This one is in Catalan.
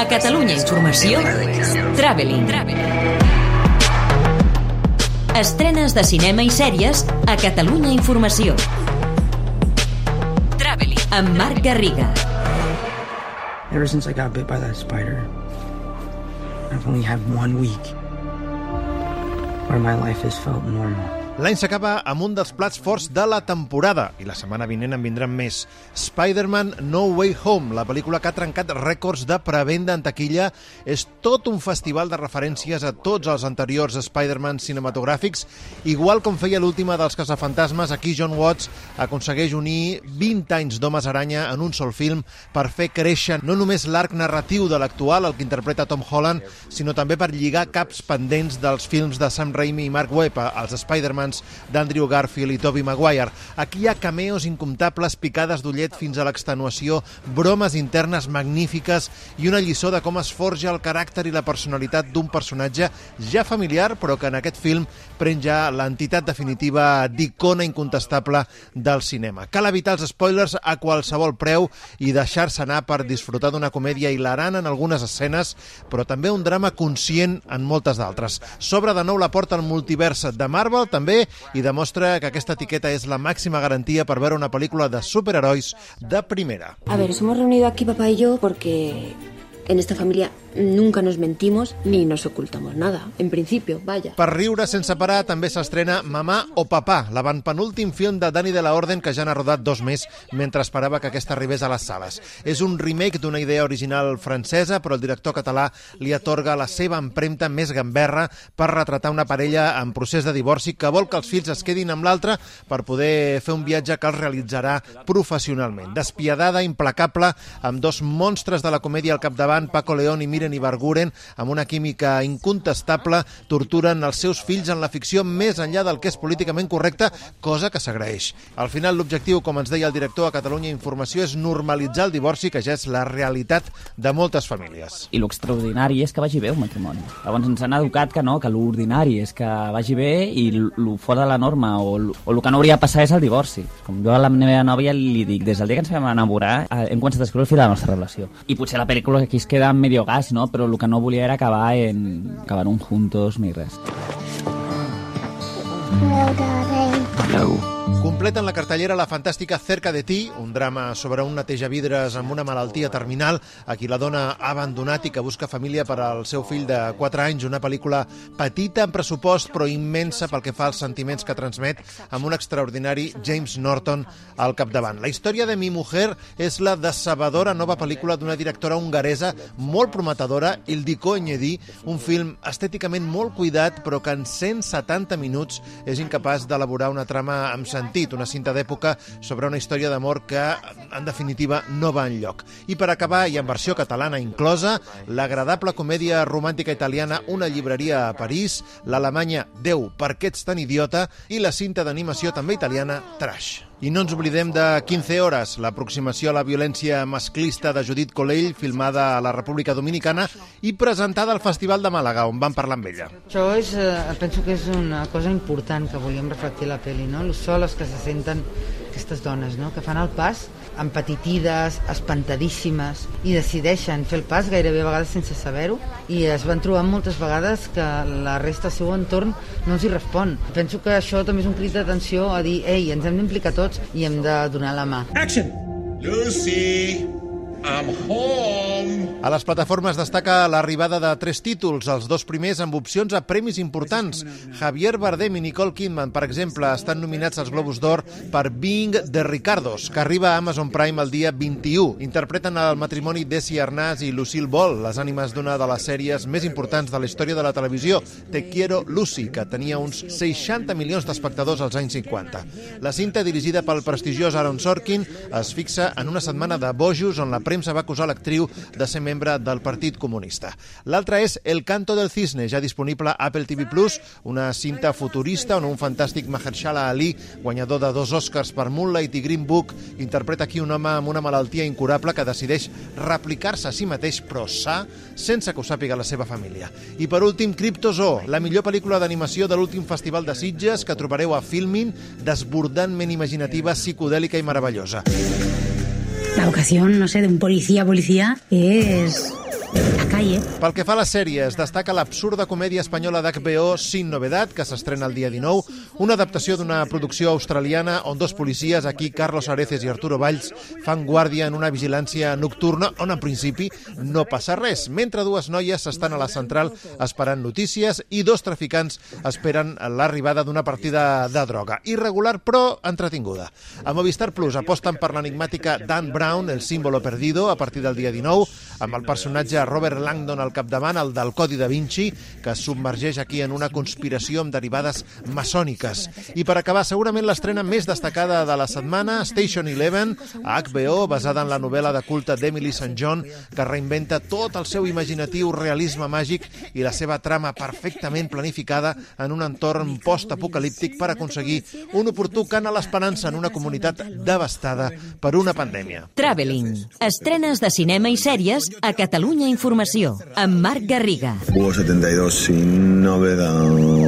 A Catalunya Informació, Traveling. Estrenes de cinema i sèries a Catalunya Informació. Traveling. Amb Marc Garriga. Ever since I got bit by that spider, I've only had one week where my life has felt normal. L'any s'acaba amb un dels plats forts de la temporada i la setmana vinent en vindran més. Spider-Man No Way Home, la pel·lícula que ha trencat rècords de prevenda en taquilla, és tot un festival de referències a tots els anteriors Spider-Man cinematogràfics. Igual com feia l'última dels caçafantasmes, aquí John Watts aconsegueix unir 20 anys d'Homes Aranya en un sol film per fer créixer no només l'arc narratiu de l'actual, el que interpreta Tom Holland, sinó també per lligar caps pendents dels films de Sam Raimi i Mark Webb, els Spider-Man romans d'Andrew Garfield i Tobey Maguire. Aquí hi ha cameos incomptables, picades d'ullet fins a l'extenuació, bromes internes magnífiques i una lliçó de com es forja el caràcter i la personalitat d'un personatge ja familiar, però que en aquest film pren ja l'entitat definitiva d'icona incontestable del cinema. Cal evitar els spoilers a qualsevol preu i deixar-se anar per disfrutar d'una comèdia hilarant en algunes escenes, però també un drama conscient en moltes d'altres. S'obre de nou la porta al multivers de Marvel, també també i demostra que aquesta etiqueta és la màxima garantia per veure una pel·lícula de superherois de primera. A ver, nos hemos reunido aquí papá y yo porque en esta familia nunca nos mentimos ni nos ocultamos nada, en principio, vaya. Per riure sense parar també s'estrena Mamà o Papà, l'avantpenúltim film de Dani de la Orden que ja n'ha rodat dos més mentre esperava que aquesta arribés a les sales. És un remake d'una idea original francesa, però el director català li atorga la seva empremta més gamberra per retratar una parella en procés de divorci que vol que els fills es quedin amb l'altre per poder fer un viatge que els realitzarà professionalment. Despiadada, implacable, amb dos monstres de la comèdia al capdavant, Paco León i Mir Miren i Barguren, amb una química incontestable, torturen els seus fills en la ficció més enllà del que és políticament correcte, cosa que s'agraeix. Al final, l'objectiu, com ens deia el director a Catalunya Informació, és normalitzar el divorci, que ja és la realitat de moltes famílies. I l'extraordinari és que vagi bé un matrimoni. Llavors ens han educat que no, que l'ordinari és que vagi bé i el fora de la norma o el que no hauria de passar és el divorci. Com jo a la meva nòvia li dic, des del dia que ens vam enamorar eh, hem començat a escriure el fil de la nostra relació. I potser la pel·lícula aquí es queda en medio gas, no? Però el que no volia era acabar en... acabar un juntos ni res. Hello. Completen la cartellera la fantàstica Cerca de ti, un drama sobre un netejavidres amb una malaltia terminal a qui la dona ha abandonat i que busca família per al seu fill de 4 anys. Una pel·lícula petita en pressupost però immensa pel que fa als sentiments que transmet amb un extraordinari James Norton al capdavant. La història de Mi Mujer és la decebedora nova pel·lícula d'una directora hongaresa molt prometedora, Ildiko Enyedi, un film estèticament molt cuidat però que en 170 minuts és incapaç d'elaborar una trama amb sentit sentit, una cinta d'època sobre una història d'amor que, en definitiva, no va en lloc. I per acabar, i en versió catalana inclosa, l'agradable comèdia romàntica italiana Una llibreria a París, l'Alemanya Déu, per què ets tan idiota, i la cinta d'animació també italiana Trash. I no ens oblidem de 15 hores, l'aproximació a la violència masclista de Judit Colell, filmada a la República Dominicana i presentada al Festival de Màlaga, on van parlar amb ella. Això és, eh, penso que és una cosa important que volíem reflectir la pel·li, no? Los soles que se senten aquestes dones, no? que fan el pas empetitides, espantadíssimes i decideixen fer el pas gairebé a vegades sense saber-ho i es van trobar moltes vegades que la resta del seu entorn no els hi respon. Penso que això també és un crit d'atenció a dir ei, ens hem d'implicar tots i hem de donar la mà. Action! Lucy! I'm home! A les plataformes destaca l'arribada de tres títols, els dos primers amb opcions a premis importants. Javier Bardem i Nicole Kidman, per exemple, estan nominats als Globus d'Or per Being de Ricardos, que arriba a Amazon Prime el dia 21. Interpreten el matrimoni Desi Arnaz i Lucille Ball, les ànimes d'una de les sèries més importants de la història de la televisió, Te Quiero Lucy, que tenia uns 60 milions d'espectadors als anys 50. La cinta, dirigida pel prestigiós Aaron Sorkin, es fixa en una setmana de bojos on la premsa va acusar l'actriu de ser membre del Partit Comunista. L'altra és El canto del cisne, ja disponible a Apple TV+, una cinta futurista on un fantàstic Mahershala Ali, guanyador de dos Oscars per Moonlight i Green Book, interpreta aquí un home amb una malaltia incurable que decideix replicar-se a si mateix, però sa, sense que ho sàpiga la seva família. I per últim, Cryptozo, la millor pel·lícula d'animació de l'últim Festival de Sitges que trobareu a Filmin, desbordantment imaginativa, psicodèlica i meravellosa. La vocación, no sé, de un policía policía es La calle. Pel que fa a les sèries, destaca l'absurda comèdia espanyola d'HBO Sin Novedad, que s'estrena el dia 19, una adaptació d'una producció australiana on dos policies, aquí Carlos Areces i Arturo Valls, fan guàrdia en una vigilància nocturna on en principi no passa res, mentre dues noies estan a la central esperant notícies i dos traficants esperen l'arribada d'una partida de droga. Irregular però entretinguda. A Movistar Plus aposten per l'enigmàtica Dan Brown, el símbolo perdido, a partir del dia 19, amb el personatge Robert Langdon al capdavant, el del Codi da Vinci, que submergeix aquí en una conspiració amb derivades maçòniques. I per acabar, segurament l'estrena més destacada de la setmana, Station Eleven, a HBO, basada en la novel·la de culte d'Emily St. John, que reinventa tot el seu imaginatiu realisme màgic i la seva trama perfectament planificada en un entorn post-apocalíptic per aconseguir un oportú cant a l'esperança en una comunitat devastada per una pandèmia. Traveling. Estrenes de cinema i sèries a Catalunya Informació, amb Marc Garriga. Hugo 72 sin novedad.